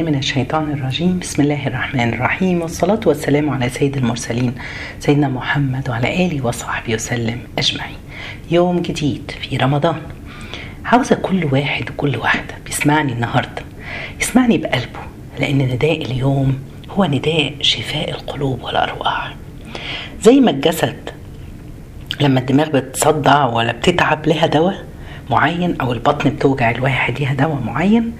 من الشيطان الرجيم. بسم الله الرحمن الرحيم. والصلاة والسلام على سيد المرسلين سيدنا محمد وعلى آله وصحبه وسلم أجمعين. يوم جديد في رمضان. عاوزة كل واحد وكل واحدة بيسمعني النهاردة. يسمعني بقلبه لأن نداء اليوم هو نداء شفاء القلوب والأرواح. زي ما الجسد لما الدماغ بتصدع ولا بتتعب لها دواء معين أو البطن بتوجع الواحد ليها دواء معين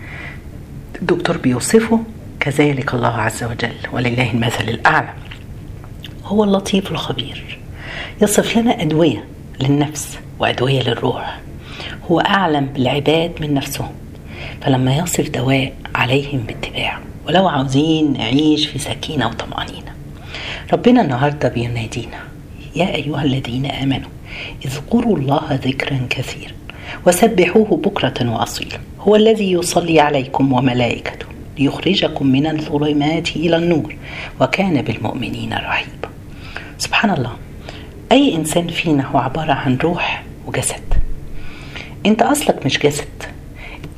الدكتور بيوصفه كذلك الله عز وجل ولله المثل الأعلى. هو اللطيف الخبير. يصف لنا أدوية للنفس وأدوية للروح. هو أعلم بالعباد من نفسهم. فلما يصف دواء عليهم باتباعه ولو عاوزين نعيش في سكينة وطمأنينة. ربنا النهاردة بينادينا يا أيها الذين آمنوا اذكروا الله ذكرا كثيرا وسبحوه بكرة وأصيلا. هو الذي يصلي عليكم وملائكته ليخرجكم من الظلمات إلى النور وكان بالمؤمنين رحيبا. سبحان الله. أي إنسان فينا هو عبارة عن روح وجسد. أنت أصلك مش جسد.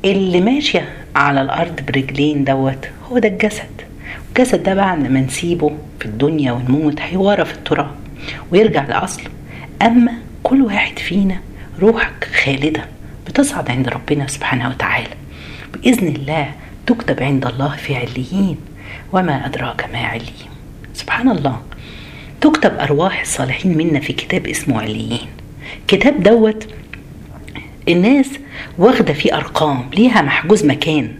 اللي ماشية على الأرض برجلين دوت هو ده الجسد. الجسد ده بعد ما نسيبه في الدنيا ونموت هيورى في التراب ويرجع لأصله. أما كل واحد فينا روحك خالدة. بتصعد عند ربنا سبحانه وتعالى. بإذن الله تكتب عند الله في عليين. وما أدراك ما عليين. سبحان الله. تكتب أرواح الصالحين منا في كتاب اسمه عليين. كتاب دوت الناس واخدة فيه أرقام ليها محجوز مكان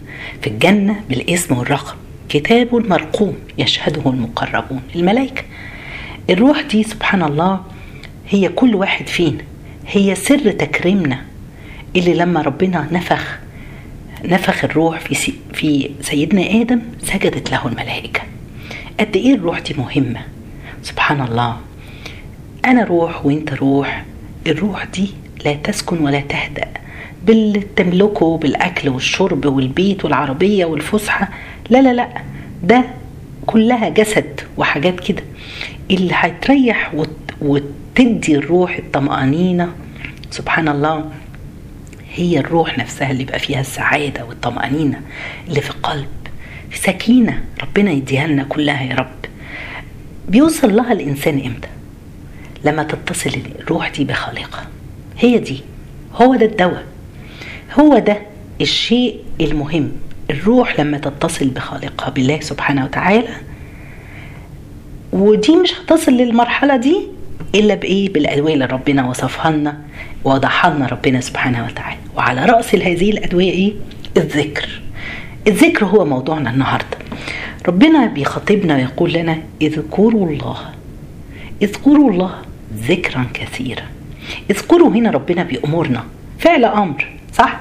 في الجنة بالاسم والرقم. كتاب مرقوم يشهده المقربون. الملائكة. الروح دي سبحان الله هي كل واحد فينا. هي سر تكريمنا. اللي لما ربنا نفخ نفخ الروح في في سيدنا آدم سجدت له الملائكة. قد إيه الروح دي مهمة؟ سبحان الله أنا روح وأنت روح. الروح دي لا تسكن ولا تهدأ. باللي تملكه بالأكل والشرب والبيت والعربية والفسحة. لا لا لا. ده كلها جسد وحاجات كده. اللي هتريح وت... وتدي الروح الطمأنينة سبحان الله هي الروح نفسها اللي يبقى فيها السعادة والطمأنينة اللي في القلب في سكينة ربنا يديها لنا كلها يا رب. بيوصل لها الإنسان إمتى؟ لما تتصل الروح دي بخالقها هي دي هو ده الدواء. هو ده الشيء المهم. الروح لما تتصل بخالقها بالله سبحانه وتعالى ودي مش هتصل للمرحلة دي إلا بإيه؟ بالأدوية اللي ربنا وصفها لنا وضحها لنا ربنا سبحانه وتعالى. وعلى رأس هذه الأدوية إيه؟ الذكر. الذكر هو موضوعنا النهاردة. ربنا بيخاطبنا ويقول لنا اذكروا الله. اذكروا الله ذكرا كثيرا. اذكروا هنا ربنا بيأمرنا فعل أمر صح؟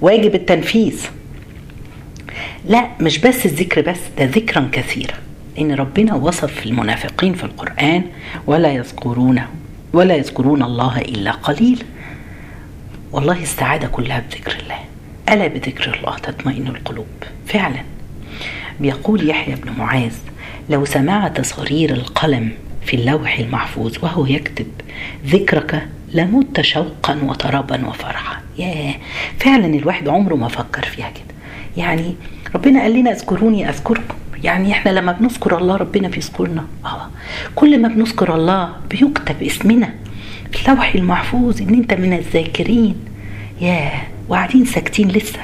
واجب التنفيذ. لا مش بس الذكر بس ده ذكرا كثيرا. إن ربنا وصف المنافقين في القرآن ولا يذكرون ولا يذكرون الله إلا قليل. والله السعاده كلها بذكر الله. ألا بذكر الله تطمئن القلوب؟ فعلا. بيقول يحيى بن معاذ لو سمعت صرير القلم في اللوح المحفوظ وهو يكتب ذكرك لمت شوقا وطربا وفرحا. ياه! فعلا الواحد عمره ما فكر فيها كده. يعني ربنا قال لنا اذكروني أذكركم. يعني إحنا لما بنذكر الله ربنا بيذكرنا. آه. كل ما بنذكر الله بيكتب اسمنا في اللوح المحفوظ إن أنت من الذاكرين. ياه وقاعدين ساكتين لسه.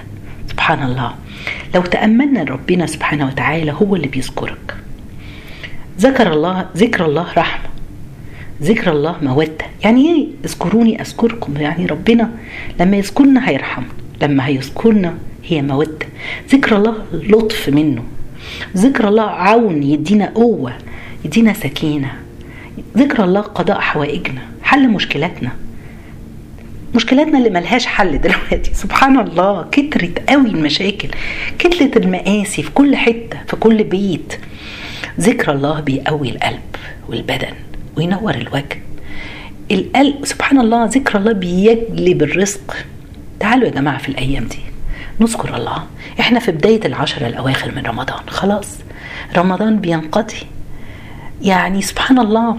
سبحان الله. لو تأملنا ربنا سبحانه وتعالى هو اللي بيذكرك. ذكر الله ذكر الله رحمة. ذكر الله مودة. يعني إيه؟ اذكروني أذكركم. يعني ربنا لما يذكرنا هيرحمنا لما هيذكرنا هي مودة. ذكر الله لطف منه. ذكر الله عون يدينا قوة يدينا سكينة. ذكر الله قضاء حوائجنا حل مشكلاتنا. مشكلاتنا اللي ملهاش حل دلوقتي. سبحان الله كترت قوي المشاكل كترت المقاسي في كل حتة في كل بيت. ذكر الله بيقوي القلب والبدن وينور الوجه. القلب سبحان الله ذكر الله بيجلب الرزق. تعالوا يا جماعة في الأيام دي. نذكر الله. إحنا في بداية العشرة الأواخر من رمضان خلاص. رمضان بينقضي. يعني سبحان الله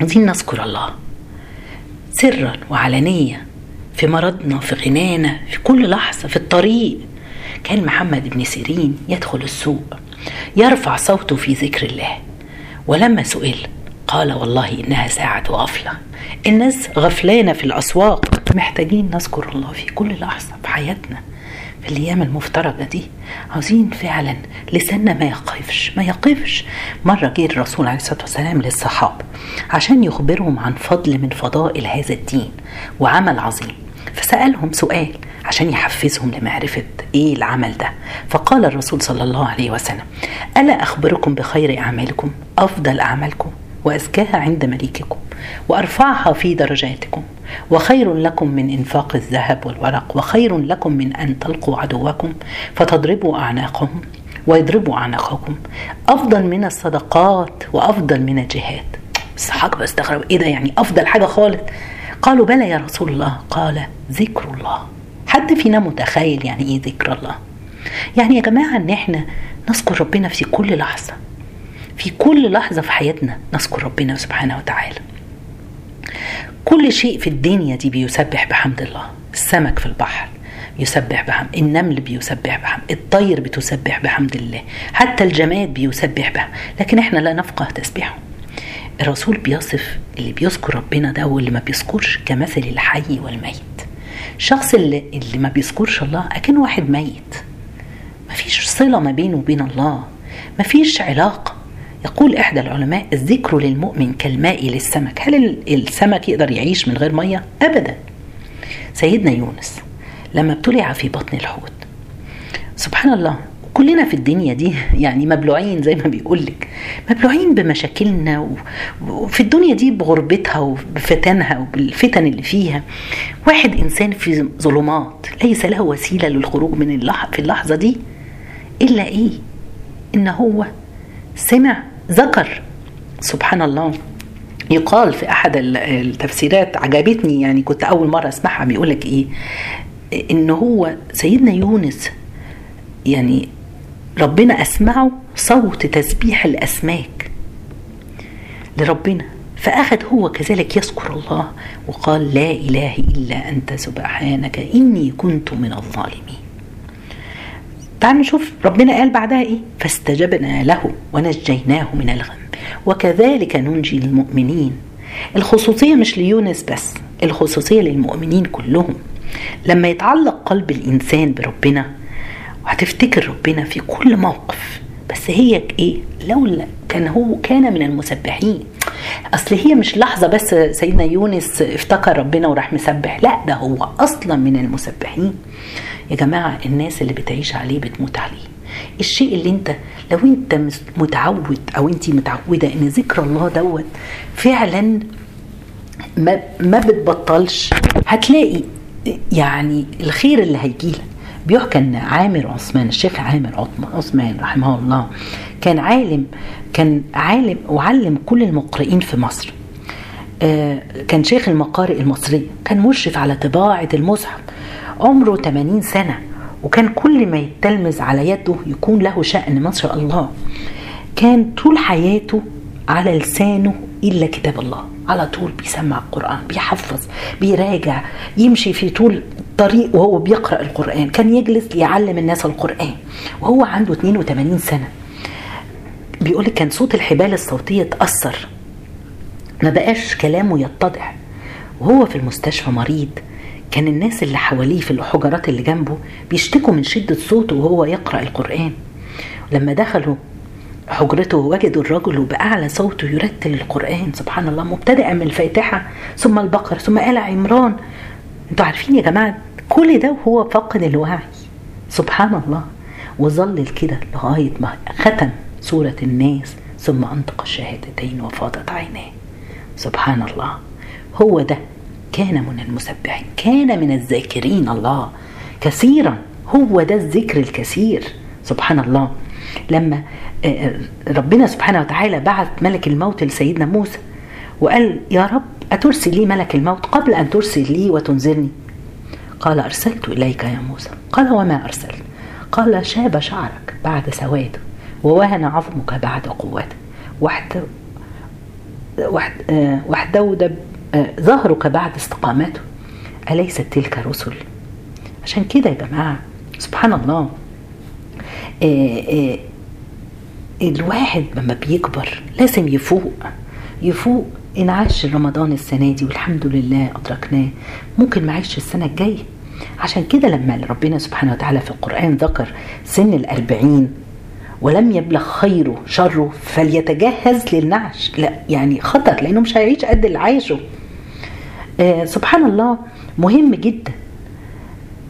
عايزين نذكر الله. سرا وعلانية في مرضنا في غنانا في كل لحظة في الطريق. كان محمد بن سيرين يدخل السوق يرفع صوته في ذكر الله. ولما سئل قال والله إنها ساعة غفلة. الناس غفلانة في الأسواق. محتاجين نذكر الله في كل لحظة في حياتنا. في الأيام المفترجة دي عاوزين فعلا لساننا ما يقفش ما يقفش. مرة جه الرسول عليه الصلاة والسلام للصحابة عشان يخبرهم عن فضل من فضائل هذا الدين وعمل عظيم. فسألهم سؤال عشان يحفزهم لمعرفة إيه العمل ده. فقال الرسول صلى الله عليه وسلم ألا أخبركم بخير أعمالكم؟ أفضل أعمالكم؟ وأزكاها عند مليككم وأرفعها في درجاتكم وخير لكم من إنفاق الذهب والورق وخير لكم من أن تلقوا عدوكم فتضربوا أعناقهم ويضربوا أعناقكم. أفضل من الصدقات وأفضل من الجهاد. الصحابة بستغرب إيه ده يعني أفضل حاجة خالص؟ قالوا بلى يا رسول الله. قال ذكر الله. حد فينا متخيل يعني إيه ذكر الله؟ يعني يا جماعة إن إحنا نذكر ربنا في كل لحظة. في كل لحظة في حياتنا نذكر ربنا سبحانه وتعالى. كل شيء في الدنيا دي بيسبح بحمد الله. السمك في البحر يسبح بحمد النمل بيسبح بحمد الطير بتسبح بحمد الله. حتى الجماد بيسبح بحمد لكن إحنا لا نفقه تسبيحه. الرسول بيصف اللي بيذكر ربنا ده واللي ما بيذكرش كمثل الحي والميت. الشخص اللي, اللي ما بيذكرش الله أكن واحد ميت. مفيش صلة ما بينه وبين الله. مفيش علاقة يقول إحدى العلماء الذكر للمؤمن كالماء للسمك. هل السمك يقدر يعيش من غير مية؟ أبدا. سيدنا يونس لما ابتلع في بطن الحوت سبحان الله كلنا في الدنيا دي يعني مبلوعين زي ما بيقول لك مبلوعين بمشاكلنا وفي الدنيا دي بغربتها وبفتنها وبالفتن اللي فيها. واحد إنسان في ظلمات ليس له وسيلة للخروج من اللح في اللحظة دي إلا إيه؟ إن هو سمع ذكر. سبحان الله. يقال في أحد التفسيرات عجبتني يعني كنت أول مرة أسمعها بيقول لك إيه؟ إن هو سيدنا يونس يعني ربنا أسمعه صوت تسبيح الأسماك لربنا فأخذ هو كذلك يذكر الله وقال لا إله إلا أنت سبحانك إني كنت من الظالمين. تعال نشوف ربنا قال بعدها إيه؟ فاستجبنا له ونجيناه من الغم. وكذلك ننجي المؤمنين. الخصوصية مش ليونس بس الخصوصية للمؤمنين كلهم. لما يتعلق قلب الإنسان بربنا وهتفتكر ربنا في كل موقف بس هي إيه؟ لولا كان هو كان من المسبحين. أصل هي مش لحظة بس سيدنا يونس افتكر ربنا وراح مسبح لا ده هو أصلا من المسبحين. يا جماعة الناس اللي بتعيش عليه بتموت عليه. الشيء اللي انت لو انت متعود أو انت متعودة إن ذكر الله دوت فعلا ما ما بتبطلش. هتلاقي يعني الخير اللي هيجيلك بيحكى ان عامر عثمان الشيخ عامر عثمان رحمه الله كان عالم كان عالم وعلم كل المقرئين في مصر. كان شيخ المقارئ المصرية كان مشرف على طباعة المصحف. عمره 80 سنة وكان كل ما يتلمذ على يده يكون له شأن ما شاء الله. كان طول حياته على لسانه إلا كتاب الله. على طول بيسمع القرآن بيحفظ بيراجع يمشي في طول طريق وهو بيقرأ القرآن. كان يجلس يعلم الناس القرآن وهو عنده 82 سنة. بيقول كان صوت الحبال الصوتية تأثر ما بقاش كلامه يتضح. وهو في المستشفى مريض كان الناس اللي حواليه في الحجرات اللي جنبه بيشتكوا من شدة صوته وهو يقرأ القرآن. لما دخلوا حجرته وجدوا الرجل بأعلى صوته يرتل القرآن. سبحان الله مبتدئا من الفاتحة ثم البقرة ثم آل عمران. أنتوا عارفين يا جماعة كل ده وهو فاقد الوعي. سبحان الله. وظل كده لغاية ما ختم سورة الناس ثم أنطق الشهادتين وفاضت عيناه. سبحان الله. هو ده كان من المسبحين كان من الذاكرين الله. كثيرا هو ده الذكر الكثير. سبحان الله. لما ربنا سبحانه وتعالى بعث ملك الموت لسيدنا موسى وقال يا رب أترسل لي ملك الموت قبل أن ترسل لي وتنذرني؟ قال أرسلت إليك يا موسى. قال وما أرسلت؟ قال شاب شعرك بعد سواده ووهن عظمك بعد قوته وحد واحدود ظهرك بعد استقامته؟ أليست تلك رسل عشان كده يا جماعة سبحان الله. آه، آه، الواحد لما بيكبر لازم يفوق. يفوق إن عاش رمضان السنة دي والحمد لله أدركناه. ممكن ما عيش السنة الجاية. عشان كده لما ربنا سبحانه وتعالى في القرآن ذكر سن الأربعين ولم يبلغ خيره شره فليتجهز للنعش. لا يعني خطر لأنه مش هيعيش قد اللي عايشه. آه سبحان الله مهم جدا.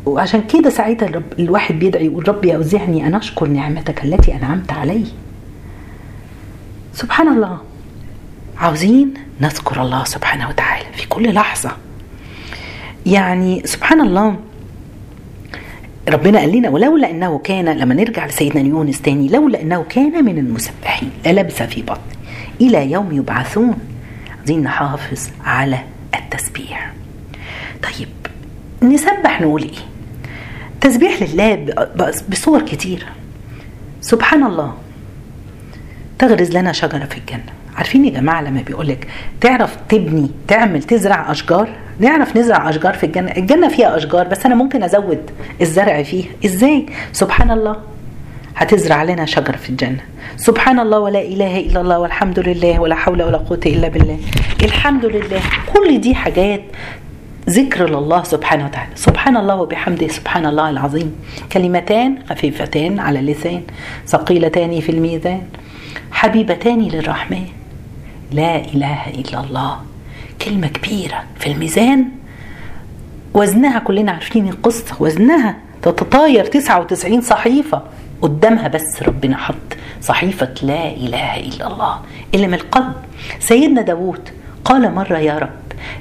وعشان كده ساعتها الواحد بيدعي يقول ربي أوزعني أن أشكر نعمتك التي أنعمت علي. سبحان الله. عاوزين نذكر الله سبحانه وتعالى في كل لحظة. يعني سبحان الله ربنا قال لنا ولولا أنه كان لما نرجع لسيدنا يونس تاني لولا أنه كان من المسبحين للبث في بطن إلى يوم يبعثون. عايزين نحافظ على التسبيح. طيب نسبح نقول إيه؟ تسبيح لله بصور كتيره سبحان الله. تغرز لنا شجرة في الجنة. عارفين يا جماعة لما بيقول لك تعرف تبني تعمل تزرع أشجار؟ نعرف نزرع أشجار في الجنة. الجنة فيها أشجار بس أنا ممكن أزود الزرع فيها. إزاي؟ سبحان الله. هتزرع لنا شجر في الجنة. سبحان الله ولا إله إلا الله والحمد لله ولا حول ولا قوة إلا بالله. الحمد لله. كل دي حاجات ذكر لله سبحانه وتعالى. سبحان الله وبحمده سبحان الله العظيم. كلمتان خفيفتان على اللسان. ثقيلتان في الميزان. حبيبتان للرحمن. لا إله إلا الله. كلمة كبيرة في الميزان. وزنها كلنا عارفين القصة. وزنها تتطاير 99 صحيفة. قدامها بس ربنا حط صحيفة لا إله إلا الله اللي من القلب. سيدنا داود قال مرة يا رب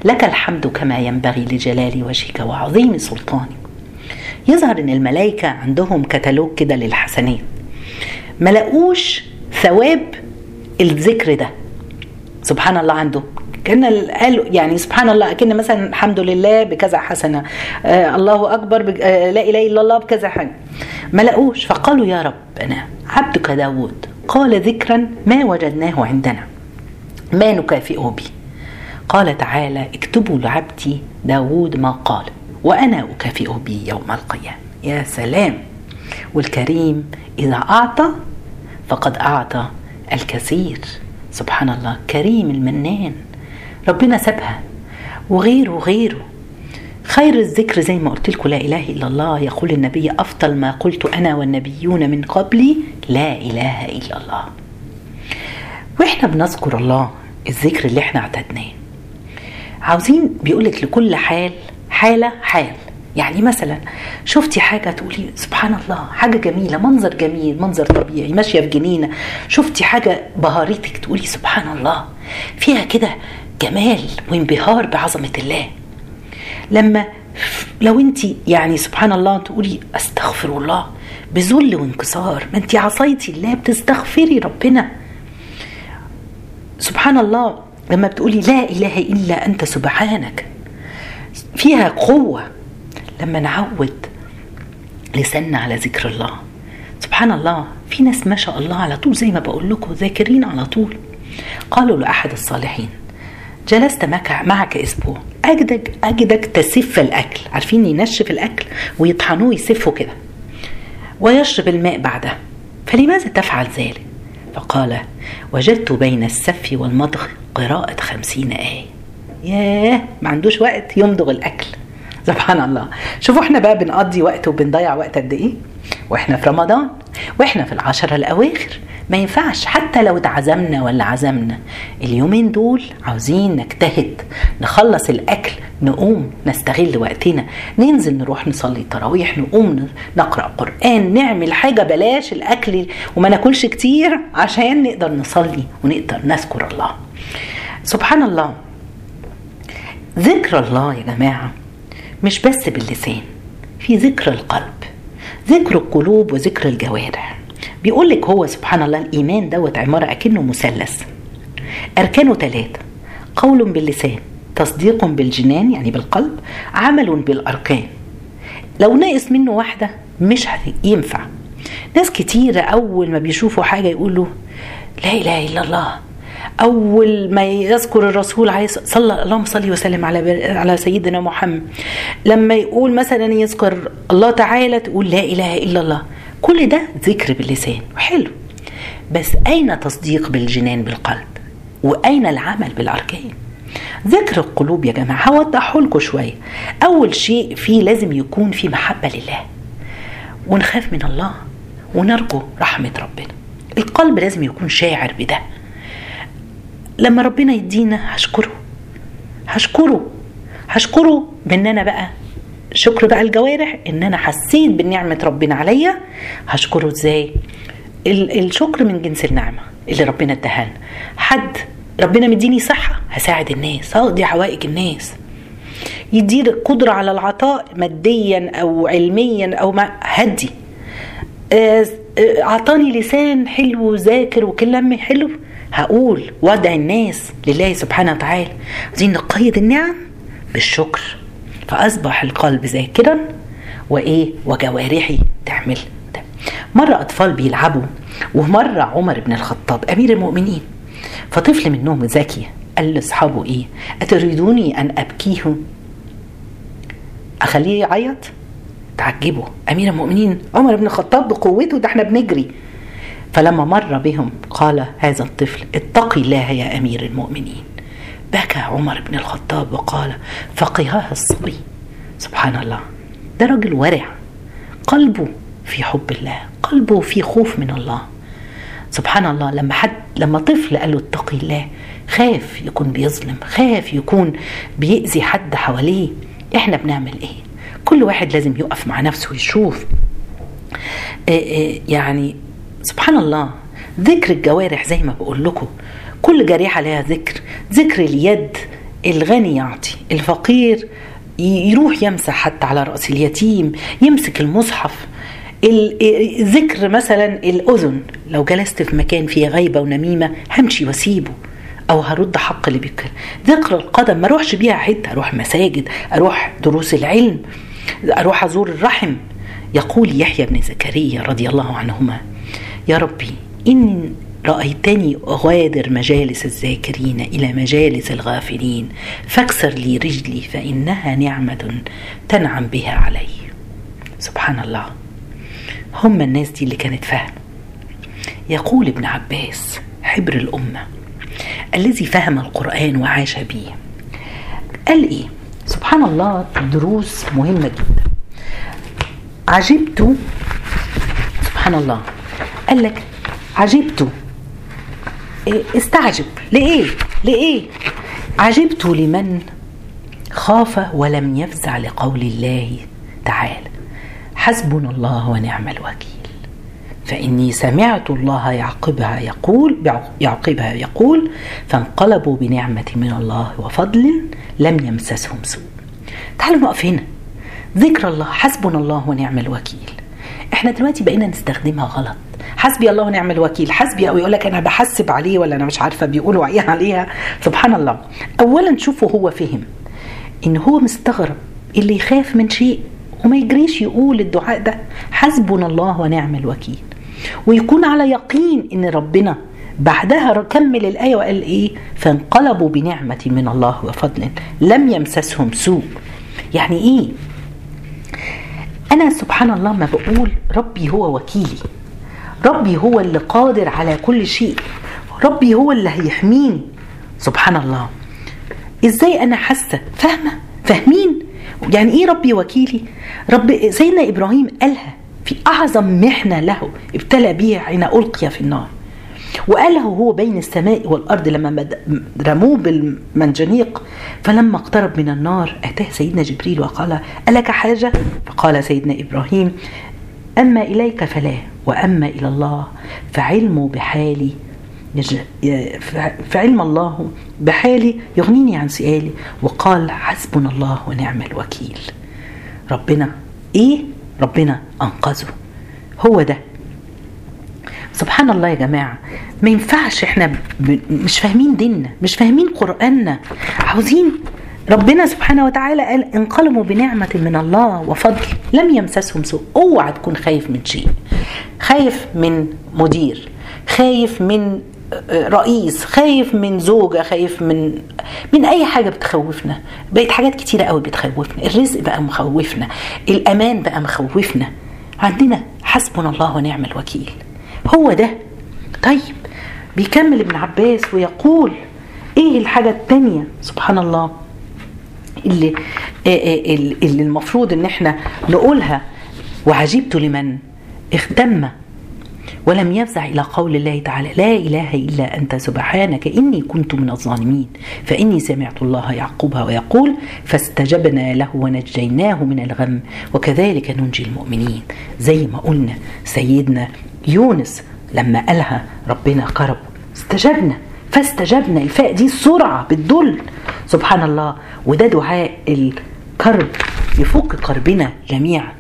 لك الحمد كما ينبغي لجلال وجهك وعظيم سلطانك. يظهر إن الملائكة عندهم كتالوج كده للحسنات ما ثواب الذكر ده. سبحان الله عنده كأن قال يعني سبحان الله كأن مثلا الحمد لله بكذا حسنة آه الله أكبر بك آه لا إله إلا الله بكذا حاجة. ما لقوش فقالوا يا ربنا عبدك داود قال ذكرا ما وجدناه عندنا ما نكافئه به. قال تعالى اكتبوا لعبدي داود ما قال وأنا أكافئه به يوم القيامة. يا سلام. والكريم إذا أعطى فقد أعطى الكثير. سبحان الله كريم المنان. ربنا سابها. وغيره وغيره. خير الذكر زي ما قلت لكم لا إله إلا الله يقول النبي أفضل ما قلت أنا والنبيون من قبلي لا إله إلا الله. وإحنا بنذكر الله الذكر اللي إحنا اعتدناه. عاوزين بيقولك لكل حال حالة حال. يعني مثلا شفتي حاجة تقولي سبحان الله حاجة جميلة منظر جميل منظر طبيعي ماشية في جنينة. شفتي حاجة بهارتك تقولي سبحان الله. فيها كده جمال وانبهار بعظمة الله. لما لو انت يعني سبحان الله تقولي أستغفر الله بذل وانكسار ما انت عصيتي الله بتستغفري ربنا. سبحان الله لما بتقولي لا إله إلا أنت سبحانك فيها قوة. لما نعود لساننا على ذكر الله سبحان الله في ناس ما شاء الله على طول زي ما بقول لكم ذاكرين على طول. قالوا لأحد الصالحين جلست معك, معك أسبوع. اجدك أجدك تسف الأكل. عارفين ينشف الأكل ويطحنوه يسفه كده. ويشرب الماء بعدها. فلماذا تفعل ذلك؟ فقال وجدت بين السف والمضغ قراءة خمسين آية. ياه ما عندوش وقت يمضغ الأكل. سبحان الله. شوفوا إحنا بقى بنقضي وقت وبنضيع وقت قد إيه؟ وإحنا في رمضان. وإحنا في العشرة الأواخر. ما ينفعش حتى لو اتعزمنا ولا عزمنا. اليومين دول عاوزين نجتهد نخلص الأكل نقوم نستغل وقتنا ننزل نروح نصلي التراويح نقوم نقرأ قرآن نعمل حاجة بلاش الأكل وما ناكلش كتير عشان نقدر نصلي ونقدر نذكر الله. سبحان الله. ذكر الله يا جماعة مش بس باللسان في ذكر القلب ذكر القلوب وذكر الجوارح. بيقول لك هو سبحان الله الإيمان دوت عمارة أكنه مثلث. أركانه ثلاثة قول باللسان تصديق بالجنان يعني بالقلب عمل بالأركان. لو ناقص منه واحدة مش ينفع. ناس كتيرة أول ما بيشوفوا حاجة يقولوا لا إله إلا الله. أول ما يذكر الرسول عليه صلى اللهم صل وسلم على على سيدنا محمد. لما يقول مثلا يذكر الله تعالى تقول لا إله إلا الله. كل ده ذكر باللسان وحلو. بس أين تصديق بالجنان بالقلب؟ وأين العمل بالأركان؟ ذكر القلوب يا جماعة هوضحه لكم شوية. أول شيء فيه لازم يكون في محبة لله. ونخاف من الله ونرجو رحمة ربنا. القلب لازم يكون شاعر بده. لما ربنا يدينا هشكره. هشكره. هشكره بان أنا بقى. شكر بقى الجوارح إن أنا حسيت بنعمة ربنا عليا. هشكره إزاي؟ الشكر من جنس النعمة اللي ربنا اداها حد ربنا مديني صحة هساعد الناس هقضي حوائج الناس. يدير قدرة على العطاء ماديا أو علميا أو ما هدي. أعطاني لسان حلو وذاكر وكلام حلو. هقول وأدعي الناس لله سبحانه وتعالى. عايزين نقيد النعم بالشكر. فأصبح القلب ذاكرا وإيه؟ وجوارحي تعمل. ده مرة أطفال بيلعبوا ومرة عمر بن الخطاب أمير المؤمنين فطفل منهم ذكي قال لأصحابه إيه؟ أتريدوني أن أبكيه؟ أخليه يعيط؟ تعجبوا أمير المؤمنين عمر بن الخطاب بقوته ده إحنا بنجري. فلما مر بهم قال هذا الطفل اتقي الله يا أمير المؤمنين. بكى عمر بن الخطاب وقال فقهها الصبي. سبحان الله. ده راجل ورع. قلبه في حب الله. قلبه في خوف من الله. سبحان الله لما حد لما طفل قال له اتقي الله خاف يكون بيظلم خاف يكون بيأذي حد حواليه. إحنا بنعمل إيه؟ كل واحد لازم يقف مع نفسه ويشوف. يعني سبحان الله ذكر الجوارح زي ما بقول لكم. كل جريحة لها ذكر. ذكر اليد الغني يعطي الفقير يروح يمسح حتى على رأس اليتيم يمسك المصحف. ذكر مثلا الأذن لو جلست في مكان فيه غيبة ونميمة همشي واسيبه أو هرد حق اللي بيتكلم. ذكر القدم ما اروحش بيها حتة أروح مساجد أروح دروس العلم أروح أزور الرحم. يقول يحيى بن زكريا رضي الله عنهما يا ربي إن رأيتني اغادر مجالس الذاكرين إلى مجالس الغافلين. فاكسر لي رجلي فإنها نعمة تنعم بها علي. سبحان الله. هم الناس دي اللي كانت فاهمه يقول ابن عباس حبر الأمة الذي فهم القرآن وعاش به. قال إيه؟ سبحان الله دروس مهمة جدا. عجبت سبحان الله. قال لك عجبت استعجب. لإيه؟ لإيه؟ عجبت لمن خاف ولم يفزع لقول الله تعالى. حسبنا الله ونعم الوكيل. فإني سمعت الله يعقبها يقول يعقبها يقول فانقلبوا بنعمة من الله وفضل لم يمسسهم سوء. تعالوا نقف هنا. ذكر الله حسبنا الله ونعم الوكيل. إحنا دلوقتي بقينا نستخدمها غلط. حسبي الله ونعم الوكيل. حسبي أو يقول لك أنا بحسب عليه ولا أنا مش عارفة بيقولوا إيه عليها. سبحان الله. اولا شوفوا هو فهم إن هو مستغرب اللي يخاف من شيء وما يجريش يقول الدعاء ده. حسبنا الله ونعم الوكيل. ويكون على يقين إن ربنا بعدها كمل الآية وقال إيه؟ فانقلبوا بنعمة من الله وفضل. لم يمسسهم سوء. يعني إيه؟ أنا سبحان الله ما بقول ربي هو وكيلي. ربي هو اللي قادر على كل شيء. ربي هو اللي هيحميني. سبحان الله. إزاي أنا حاسة؟ فاهمة؟ فاهمين؟ يعني إيه ربي وكيلي؟ رب سيدنا إبراهيم قالها في أعظم محنة له ابتلى بها حين ألقي في النار. وقاله هو بين السماء والأرض لما رموه بالمنجنيق فلما اقترب من النار أتاه سيدنا جبريل وقال ألك حاجة؟ فقال سيدنا إبراهيم أما إليك فلا وأما إلى الله فعلمه بحالي فعلم الله بحالي يغنيني عن سؤالي وقال حسبنا الله ونعم الوكيل. ربنا إيه؟ ربنا أنقذه. هو ده. سبحان الله يا جماعة ما ينفعش إحنا مش فاهمين ديننا مش فاهمين قرآننا عاوزين ربنا سبحانه وتعالى قال انقلبوا بنعمة من الله وفضل لم يمسسهم سوء. اوعى تكون خايف من شيء. خايف من مدير خايف من رئيس خايف من زوجة خايف من من أي حاجة بتخوفنا. بقت حاجات كتيرة قوي بتخوفنا. الرزق بقى مخوفنا. الأمان بقى مخوفنا. عندنا حسبنا الله ونعم الوكيل. هو ده. طيب بيكمل ابن عباس ويقول إيه الحاجة التانية؟ سبحان الله. اللي, اللي المفروض إن إحنا نقولها. وعجبت لمن اهتم ولم يفزع إلى قول الله تعالى لا إله إلا أنت سبحانك إني كنت من الظالمين فإني سمعت الله يعقوبها ويقول فاستجبنا له ونجيناه من الغم وكذلك ننجي المؤمنين. زي ما قلنا سيدنا يونس لما قالها ربنا قرب استجبنا. فاستجبنا الفاء دي سرعة بتدل. سبحان الله. وده دعاء الكرب. يفك كربنا جميعا.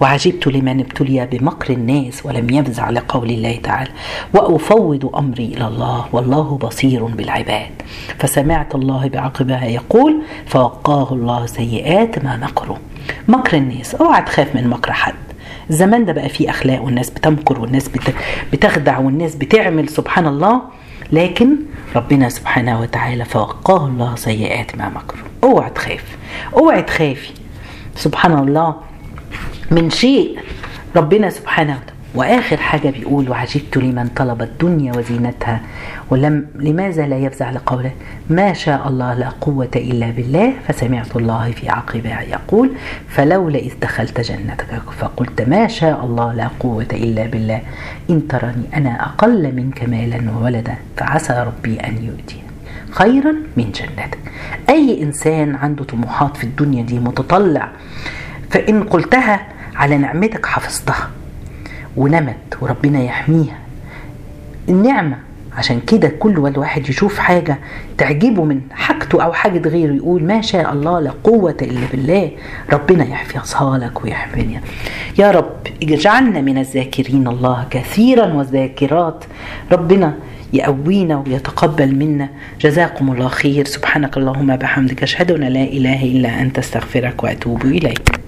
وعجبت لمن ابتلي بمكر الناس ولم يفزع لقول الله تعالى. وأفوض أمري إلى الله. والله بصير بالعباد. فسمعت الله بعقبها يقول فوقاه الله سيئات ما مكروا مكر الناس. أوعى تخاف من مكر حد. الزمان ده بقى فيه أخلاق والناس بتمكر والناس بتخدع والناس بتعمل. سبحان الله. لكن ربنا سبحانه وتعالى فوقاه الله سيئات ما مكروا أوعى تخاف أوعى تخافي. سبحان الله. من شيء ربنا سبحانه وتعالى وآخر حاجة بيقول وعجبت لمن طلب الدنيا وزينتها ولم لماذا لا يفزع لقوله ما شاء الله لا قوة إلا بالله فسمعت الله في عقبها يقول فلولا إذ دخلت جنتك فقلت ما شاء الله لا قوة إلا بالله إن ترني أنا أقل منك مالا وولدا فعسى ربي أن يؤتيني خيرا من جنتك. أي إنسان عنده طموحات في الدنيا دي متطلع فإن قلتها على نعمتك حفظتها. ونمت وربنا يحميها. النعمة عشان كده كل واحد يشوف حاجة تعجبه من حاجته أو حاجة غيره يقول ما شاء الله لا قوة إلا بالله ربنا يحفظها لك ويحميها يا رب اجعلنا من الذاكرين الله كثيرا والذاكرات. ربنا يقوينا ويتقبل منا. جزاكم الله خير. سبحانك اللهم بحمدك أشهد أن لا إله إلا أنت أستغفرك وأتوب إليك.